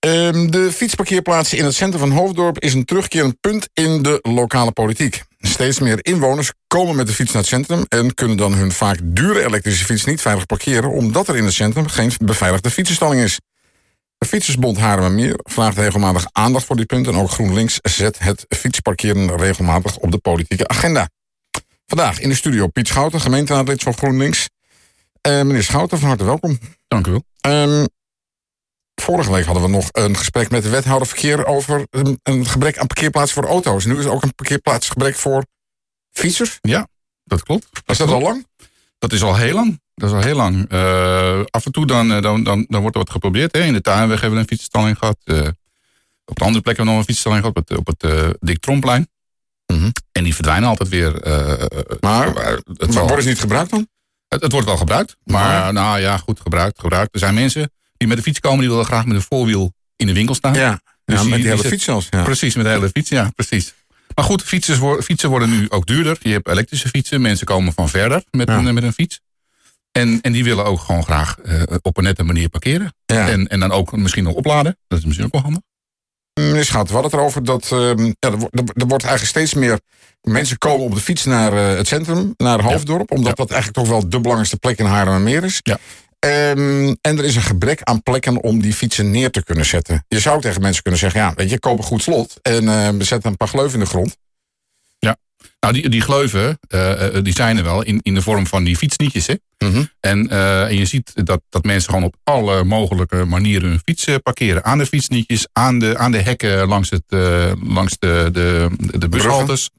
Ehm, de fietsparkeerplaats in het centrum van Hoofddorp is een terugkerend punt in de lokale politiek. Steeds meer inwoners komen met de fiets naar het centrum en kunnen dan hun vaak dure elektrische fiets niet veilig parkeren, omdat er in het centrum geen beveiligde fietsenstalling is. De Fietsersbond Haarlemmermeer vraagt regelmatig aandacht voor dit punt en ook GroenLinks zet het fietsparkeren regelmatig op de politieke agenda. Vandaag in de studio Piet Schouten, gemeenteraadlid van GroenLinks. Uh, meneer Schouten, van harte welkom. Dank u wel. Um, vorige week hadden we nog een gesprek met de wethouder verkeer over een, een gebrek aan parkeerplaatsen voor auto's. Nu is er ook een parkeerplaatsgebrek voor fietsers. Ja, dat klopt. is dat al lang? Dat is al heel lang. Dat is al heel lang. Uh, af en toe dan, uh, dan, dan, dan wordt er wat geprobeerd. Hè. In de tuinweg hebben we een fietsstalling gehad. Uh, op de andere plek hebben we nog een fietsstalling gehad. Op het, op het Dik Tromplein. Mm -hmm. En die verdwijnen altijd weer. maar het maar ze niet gebruikt dan? Het, het wordt wel gebruikt. Maar, maar nou ja, goed gebruikt, gebruikt. Er zijn mensen die met de fiets komen, die willen graag met een voorwiel in de winkel staan. Ja, dus ja met die, hele fiets zelfs. Ja. Precies, met de hele fiets, ja, precies. Maar goed, fietsers worden, fietsen worden nu ook duurder. Je hebt elektrische fietsen, mensen komen van verder met, ja. een, met een fiets. En, en die willen ook gewoon graag uh, op een nette manier parkeren. Ja. En, en dan ook misschien nog opladen. Dat is misschien ook wel handig. Meneer Schat, we hadden het erover dat uh, ja, er, er, wordt eigenlijk steeds meer mensen komen op de fiets naar uh, het centrum, naar Hoofddorp. Omdat dat eigenlijk toch wel de belangrijkste plek in Haarlemmermeer is. Ja. Um, en er is een gebrek aan plekken om die fietsen neer te kunnen zetten. Je zou tegen mensen kunnen zeggen, ja, weet je, koop een goed slot en uh, we zetten een paar gleuven in de grond. Ja, nou die, die gleuven, uh, die zijn er wel in, in de vorm van die fietsnietjes. Hè? Mm -hmm. en, uh, en je ziet dat, dat mensen gewoon op alle mogelijke manieren hun fietsen parkeren. Aan de fietsnietjes, aan de, aan de hekken langs, het, langs de, de, de bushaltes.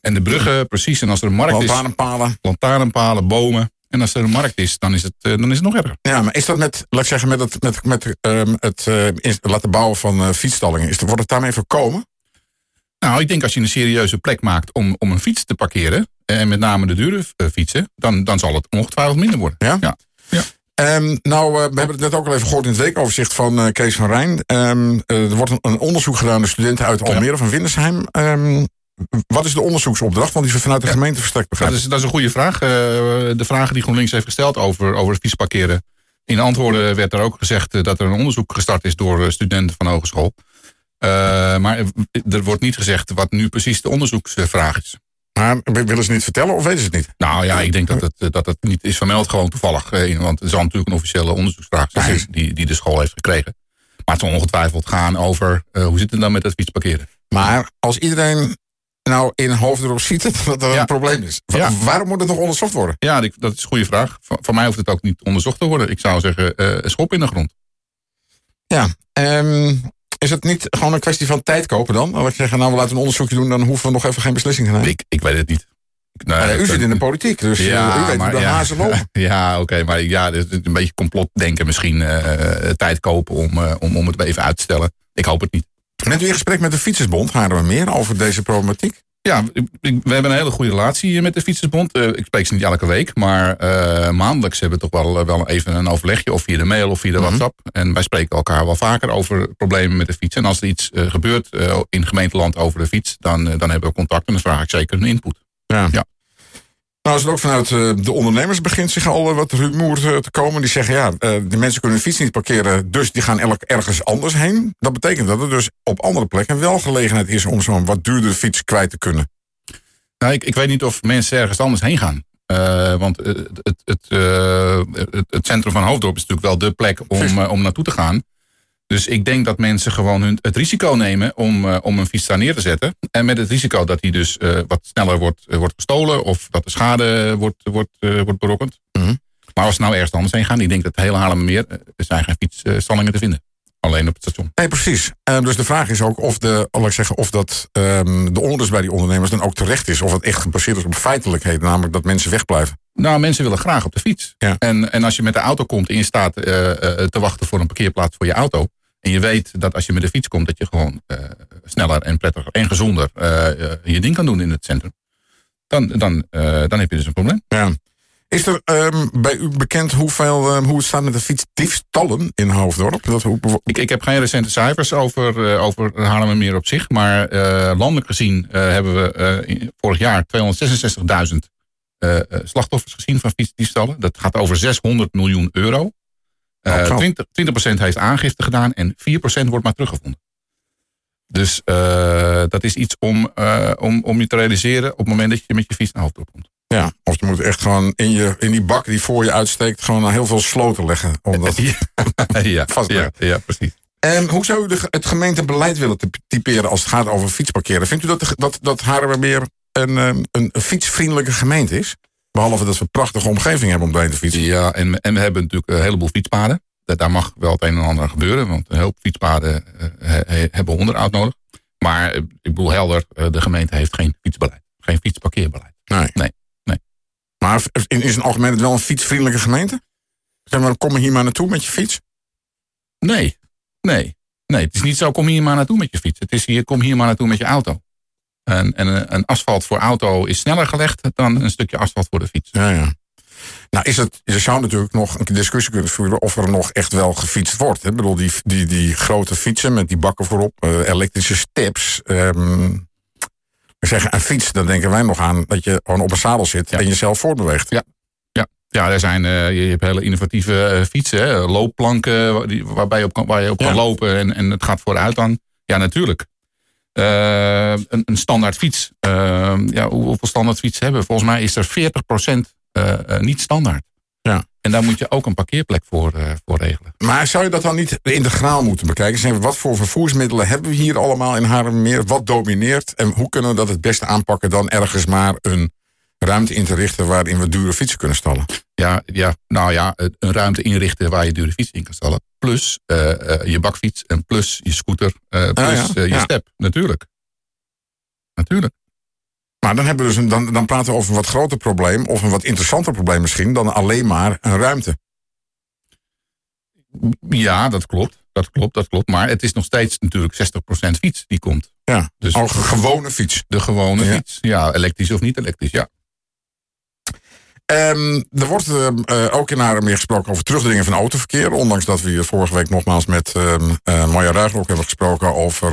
En de bruggen, precies. En als er een markt lantaarnpalen. is... Lantaarnpalen. bomen. En als er een markt is, dan is het, uh, dan is het nog erger. Ja, maar is dat met, laat ik zeggen, met het, met, met, uh, het uh, laten bouwen van uh, fietsstallingen, is, wordt het daarmee voorkomen? Nou, ik denk als je een serieuze plek maakt om, om een fiets te parkeren, en met name de dure fietsen, dan, dan zal het ongetwijfeld minder worden. Ja? Ja. ja. Um, nou, we hebben het net ook al even gehoord in het weekoverzicht van Kees van Rijn. Um, er wordt een, een, onderzoek gedaan door studenten uit Almere ja. van Windersheim. Um, wat is de onderzoeksopdracht? Want die is vanuit de gemeente verstrekt begrijp dat, is, dat is een goede vraag. Uh, de vragen die GroenLinks heeft gesteld over, over het fietsparkeren. In de antwoorden werd er ook gezegd uh, dat er een onderzoek gestart is door studenten van hogeschool. Uh, maar er wordt niet gezegd wat nu precies de onderzoeksvraag is. Maar willen ze niet vertellen of weten ze het niet? Nou ja, ik denk dat het, dat het niet is vermeld gewoon toevallig. Want het zal natuurlijk een officiële onderzoeksvraag zijn die, die de school heeft gekregen. Maar het zal ongetwijfeld gaan over hoe zit het dan met het fietsparkeren. Maar als iedereen nou in Hoofddorp ziet het dat er ja. een probleem is. Ja. Waarom moet het nog onderzocht worden? Ja, dat is een goede vraag. Van, van mij hoeft het ook niet onderzocht te worden. Ik zou zeggen, uh, schop in de grond. Ja, um, is het niet gewoon een kwestie van tijd kopen dan? Als je zeggen, nou we laten een onderzoekje doen, dan hoeven we nog even geen beslissing te nemen. Ik, ik weet het niet. Nee, ja, u zit in de politiek, dus ja, u weet maar, hoe de ja, hazen lopen. Ja, oké, okay, maar ja, een beetje complotdenken misschien. Uh, tijd kopen om, uh, om, om het even uit te stellen. Ik hoop het niet. Bent u in gesprek met de Fietsersbond, we meer, over deze problematiek? Ja, we hebben een hele goede relatie met de Fietsersbond. Uh, ik spreek ze niet elke week, maar uh, maandelijks hebben we toch wel, wel even een overlegje. Of via de mail of via de mm -hmm. WhatsApp. En wij spreken elkaar wel vaker over problemen met de fiets. En als er iets uh, gebeurt in gemeenteland over de fiets, dan, dan hebben we contact en dan vraag ik zeker een input. Ja. ja. Nou, is het ook vanuit uh, de ondernemers begint zich al wat rumoer uh, te komen. Die zeggen, ja, de mensen kunnen hun fiets niet parkeren, dus die gaan elk ergens anders heen. Dat betekent dat er dus op andere plekken wel gelegenheid is om zo'n wat duurdere fiets kwijt te kunnen. Nou, ik, ik weet niet of mensen ergens anders heen gaan. want het, het, het, het, centrum van Hoofddorp is natuurlijk wel de plek om, om naartoe te gaan. Dus ik denk dat mensen gewoon hun, het risico nemen om, uh, om een fiets daar neer te zetten. En met het risico dat die dus uh, wat sneller wordt, uh, wordt gestolen of dat de schade wordt, wordt, wordt berokkend. Mm -hmm. Maar als ze nou ergens anders heen gaan, ik denk dat het hele Haarlemmermeer, er zijn geen fietsstallingen te vinden. Alleen op het station. Nee, precies. dus de vraag is ook of, de, laat ik zeggen, of dat, um, de onrust bij die ondernemers dan ook terecht is. Of het echt gebaseerd is op feitelijkheden, namelijk dat mensen wegblijven. Nou, mensen willen graag op de fiets. Ja. En, en als je met de auto komt en je staat te wachten voor een parkeerplaats voor je auto en je weet dat als je met de fiets komt, dat je gewoon uh, sneller en prettiger en gezonder je ding kan doen in het centrum. Dan, dan, dan heb je dus een probleem. Ja. Is er um, bij u bekend hoeveel, um, hoe het staat met de fietsdiefstallen in Hoofddorp? Dat, hoe, ik, ik heb geen recente cijfers over, uh, over Haarlemmermeer op zich. Maar uh, landelijk gezien hebben we vorig jaar 266.000 slachtoffers gezien van fietsdiefstallen. Dat gaat over 600 miljoen euro. Uh, Oh, 20, 20% heeft aangifte gedaan en 4% wordt maar teruggevonden. Dus dat is iets om, om, om je te realiseren op het moment dat je met je fiets naar Hoofddorp komt. Ja, of je moet echt gewoon in, je, in die bak die voor je uitsteekt, gewoon heel veel sloten leggen. Omdat ja, ja, vast ja, ja, precies. En hoe zou u de, het gemeentebeleid willen typeren als het gaat over fietsparkeren? Vindt u dat, dat, dat Haarlemmermeer een, een, een fietsvriendelijke gemeente is? Behalve dat we een prachtige omgeving hebben om doorheen te fietsen. Ja, en, en we hebben natuurlijk een heleboel fietspaden. Daar mag wel het een en ander gebeuren, want een heleboel fietspaden uh, he, hebben onderhoud nodig. Maar ik bedoel helder, de gemeente heeft geen fietsbeleid. Geen fietsparkeerbeleid. Nee. nee. Maar in, in algemeen het wel een fietsvriendelijke gemeente? Zeg maar, kom je hier maar naartoe met je fiets? Nee, nee. Nee, het is niet zo, kom hier maar naartoe met je fiets. Het is hier, kom hier maar naartoe met je auto. En, en een asfalt voor auto is sneller gelegd dan een stukje asfalt voor de fiets. Ja, ja. Nou, is het, je zou natuurlijk nog een discussie kunnen voeren of er nog echt wel gefietst wordt. Ik bedoel, die, die, die grote fietsen met die bakken voorop, uh, elektrische steps. Um, we zeggen een fiets, dan denken wij nog aan dat je gewoon op een zadel zit ja. en jezelf voortbeweegt. Ja. Ja, ja er zijn, uh, je hebt hele innovatieve uh, fietsen, hè? loopplanken die, waarbij je op kan, waar je op kan lopen en, en het gaat vooruit dan. Ja, natuurlijk. Uh, een, een, standaard fiets. Ja, hoeveel standaard fietsen hebben we? Volgens mij is er 40% uh, niet standaard. En daar moet je ook een parkeerplek voor, voor regelen. Maar zou je dat dan niet integraal moeten bekijken? Zeggen, wat voor vervoersmiddelen hebben we hier allemaal in Haarlemmermeer? Wat domineert? En hoe kunnen we dat het beste aanpakken dan ergens maar een ruimte in te richten waarin we dure fietsen kunnen stallen? Ja, ja, nou ja, een ruimte inrichten waar je dure fietsen in kan stallen. Plus uh, uh, je bakfiets en plus je scooter, uh, plus Ah, ja. je Ja. step. Natuurlijk. Natuurlijk. Maar dan, hebben we dus een, dan, dan praten we over een wat groter probleem, of een wat interessanter probleem misschien, dan alleen maar een ruimte. Ja, dat klopt. Dat klopt, dat klopt. Maar het is nog steeds natuurlijk 60% fiets die komt. Ja, Dus al een gewone fiets. de gewone Ja. fiets. Ja, elektrisch of niet elektrisch, ja. Ehm, er wordt ehm, eh, ook in meer gesproken over terugdringen van autoverkeer. Ondanks dat we hier vorige week nogmaals met ehm eh, Marja Ruigrok hebben gesproken over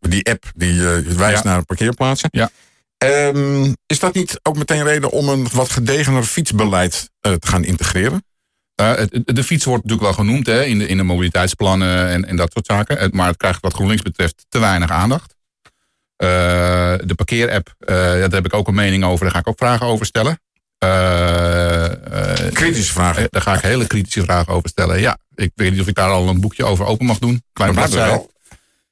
die app die eh, wijst Ja. naar parkeerplaatsen. Ja. Ehm, is dat niet ook meteen reden om een wat gedegener fietsbeleid eh, te gaan integreren? Uh, het- de fiets wordt natuurlijk wel genoemd hè, in, de, in de mobiliteitsplannen en, en dat soort zaken. Maar het krijgt wat GroenLinks betreft te weinig aandacht. Uh, de parkeerapp, daar heb ik ook een mening over. Daar ga ik ook vragen over stellen. Kritische vragen. eh, daar ga ik hele kritische vragen over stellen. Ja, ik weet niet of ik daar al een boekje over open mag doen. Klein Maar wel.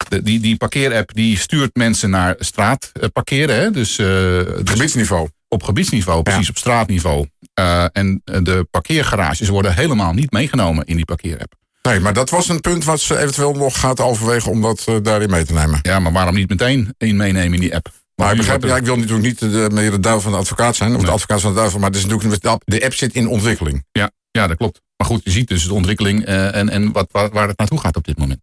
Die, die parkeerapp die stuurt mensen naar straat eh, parkeren. Hè? Dus, uh, dus Gebiedsniveau. op gebiedsniveau, precies op straatniveau. Uh, en de parkeergarages worden helemaal niet meegenomen in die parkeerapp. Nee, maar dat was een punt wat ze eventueel nog gaat overwegen om dat eh, daarin mee te nemen. Ja, maar waarom niet meteen in meenemen in die app? Maar ik begrijp, ja, ik wil natuurlijk niet de, meer de duivel van de advocaat zijn, of de advocaat van de duivel, maar het is natuurlijk, de app- de app zit in ontwikkeling. Ja, ja, dat klopt. Maar goed, je ziet dus de ontwikkeling eh, en, en wat, waar, waar het naartoe gaat op dit moment.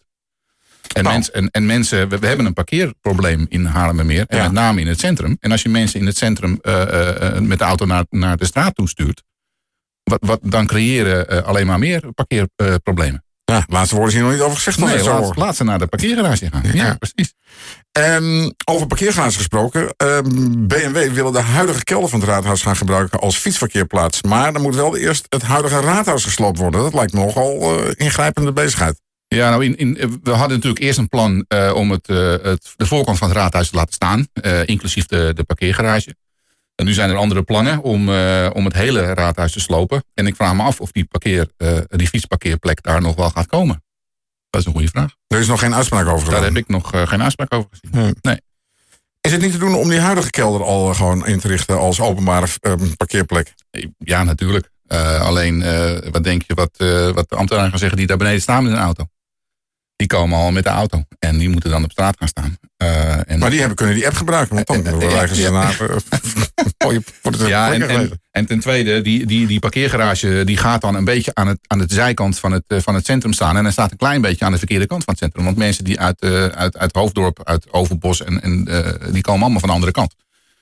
En, Nou. mens, en, en mensen, we, we hebben een parkeerprobleem in Haarlemmermeer. En Ja. met name in het centrum. En als je mensen in het centrum eh, eh, eh, met de auto naar, naar de straat toe stuurt. Wat, wat, dan creëren alleen maar meer parkeerproblemen. Ja, laatste woorden is hier nog niet over gezegd. nee, laat, ze naar de parkeergarage gaan. Ja, Ja. precies. Ehm, over parkeergarages gesproken. ehm, BMW willen de huidige kelder van het raadhuis gaan gebruiken als fietsverkeerplaats. Maar dan moet wel eerst het huidige raadhuis gesloopt worden. Dat lijkt me nogal ingrijpende bezigheid. Ja, nou, in, in, we hadden natuurlijk eerst een plan eh, om het, eh, het, de voorkant van het raadhuis te laten staan, eh, inclusief de, de parkeergarage. En nu zijn er andere plannen om, om het hele raadhuis te slopen. En ik vraag me af of die, parkeer, die fietsparkeerplek daar nog wel gaat komen. Dat is een goede vraag. Er is nog geen uitspraak over Daar gedaan. heb ik nog geen uitspraak over gezien. Is het niet te doen om die huidige kelder al gewoon in te richten als openbare parkeerplek? Ja, natuurlijk. Alleen, wat denk je wat, wat de ambtenaren gaan zeggen die daar beneden staan met een auto? Die komen al met de auto. En die moeten dan op straat gaan staan. Eh, en Maar die hebben, kunnen die app gebruiken, want dan Eh, eh, ze ja. eh, voor Ja, en, en, ten tweede, die, die, die parkeergarage die gaat dan een beetje aan, het, aan de zijkant van het, van het centrum staan. En hij staat een klein beetje aan de verkeerde kant van het centrum. Want mensen die uit, uit, uit Hoofddorp, uit Overbos, en, en, die komen allemaal van de andere kant.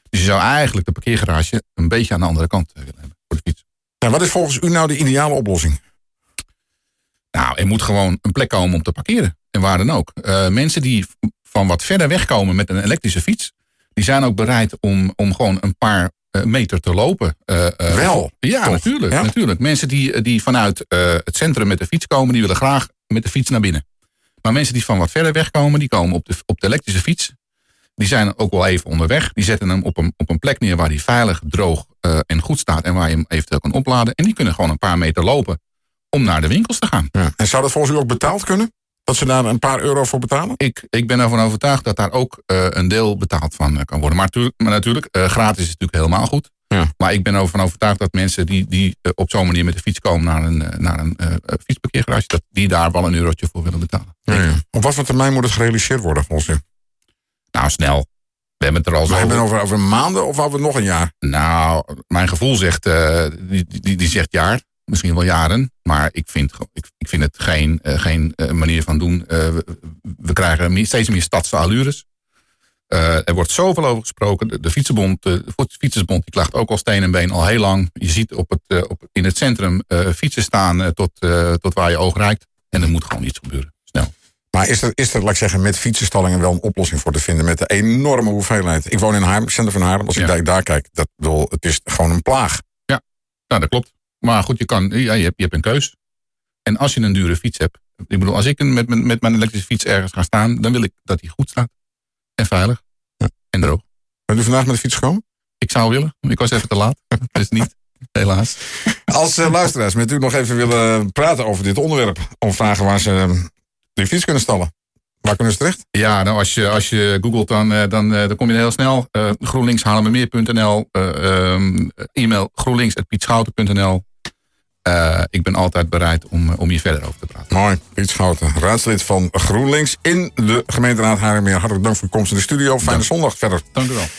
Dus je zou eigenlijk de parkeergarage een beetje aan de andere kant willen hebben voor de fiets. Ja, wat is volgens u nou de ideale oplossing? Nou, er moet gewoon een plek komen om te parkeren. En waar dan ook. Eh, mensen die van wat verder weg komen met een elektrische fiets, Die zijn ook bereid om, om gewoon een paar meter te lopen. Wel? Ja, natuurlijk, natuurlijk. Mensen die, die vanuit het centrum met de fiets komen, die willen graag met de fiets naar binnen. Maar mensen die van wat verder weg komen, die komen op de, op de elektrische fiets. Die zijn ook wel even onderweg. Die zetten hem op een, op een plek neer waar die veilig, droog en goed staat. En waar je hem eventueel kan opladen. En die kunnen gewoon een paar meter lopen om naar de winkels te gaan. Ja. En zou dat volgens u ook betaald kunnen? Dat ze daar een paar euro voor betalen? Ik, ik ben ervan overtuigd dat daar ook uh, een deel betaald van uh, kan worden. Maar, maar natuurlijk, gratis is natuurlijk helemaal goed. Ja. Maar ik ben ervan overtuigd dat mensen die, die op zo'n manier met de fiets komen naar een, naar een fietsparkeergarage, dat die daar wel een eurotje voor willen betalen. Ja, Op wat voor termijn moet het gerealiseerd worden volgens u? Nou, snel. We hebben het er al zo over. over, over maanden of over nog een jaar? Nou, mijn gevoel zegt, uh, die, die, die zegt jaar. Misschien wel jaren. Maar ik vind, ik, ik vind het geen, uh, geen uh, manier van doen. We, we, krijgen steeds meer stadse allures. er wordt zoveel over gesproken. De, de Fietsenbond, de Fietsersbond, die klaagt ook al steen en been al heel lang. Je ziet op het, op, in het centrum fietsen staan tot, tot waar je oog reikt. En er moet gewoon iets gebeuren. Snel. Maar is er, is er, laat ik zeggen, met fietsenstallingen wel een oplossing voor te vinden met de enorme hoeveelheid? Ik woon in Haarlem, centrum van Haarlem. Als ik daar, daar kijk, dat, bedoel, het is gewoon een plaag. Ja, nou, dat klopt. Maar goed, je, kan, ja, je, hebt, je hebt een keus. En als je een dure fiets hebt. Ik bedoel, als ik met, met, met mijn elektrische fiets ergens ga staan, dan wil ik dat die goed staat. En veilig. Ja. En droog. Ben u vandaag met de fiets gekomen? Ik zou willen. Ik was even te laat. dus niet. Helaas. Als uh, luisteraars met u nog even willen praten over dit onderwerp. Om vragen waar ze die fiets kunnen stallen. Waar kunnen ze terecht? Ja, nou als je, als je googelt dan, eh, dan, eh, dan kom je heel snel. Uh, uh, e-mail groenlinks.pietschouten.nl uh, ik ben altijd bereid om, om hier verder over te praten. Mooi, Piet Schouten, raadslid van GroenLinks in de gemeenteraad Haarlemmermeer. Hartelijk dank voor de komst in de studio. Fijne zondag verder. Dank u wel.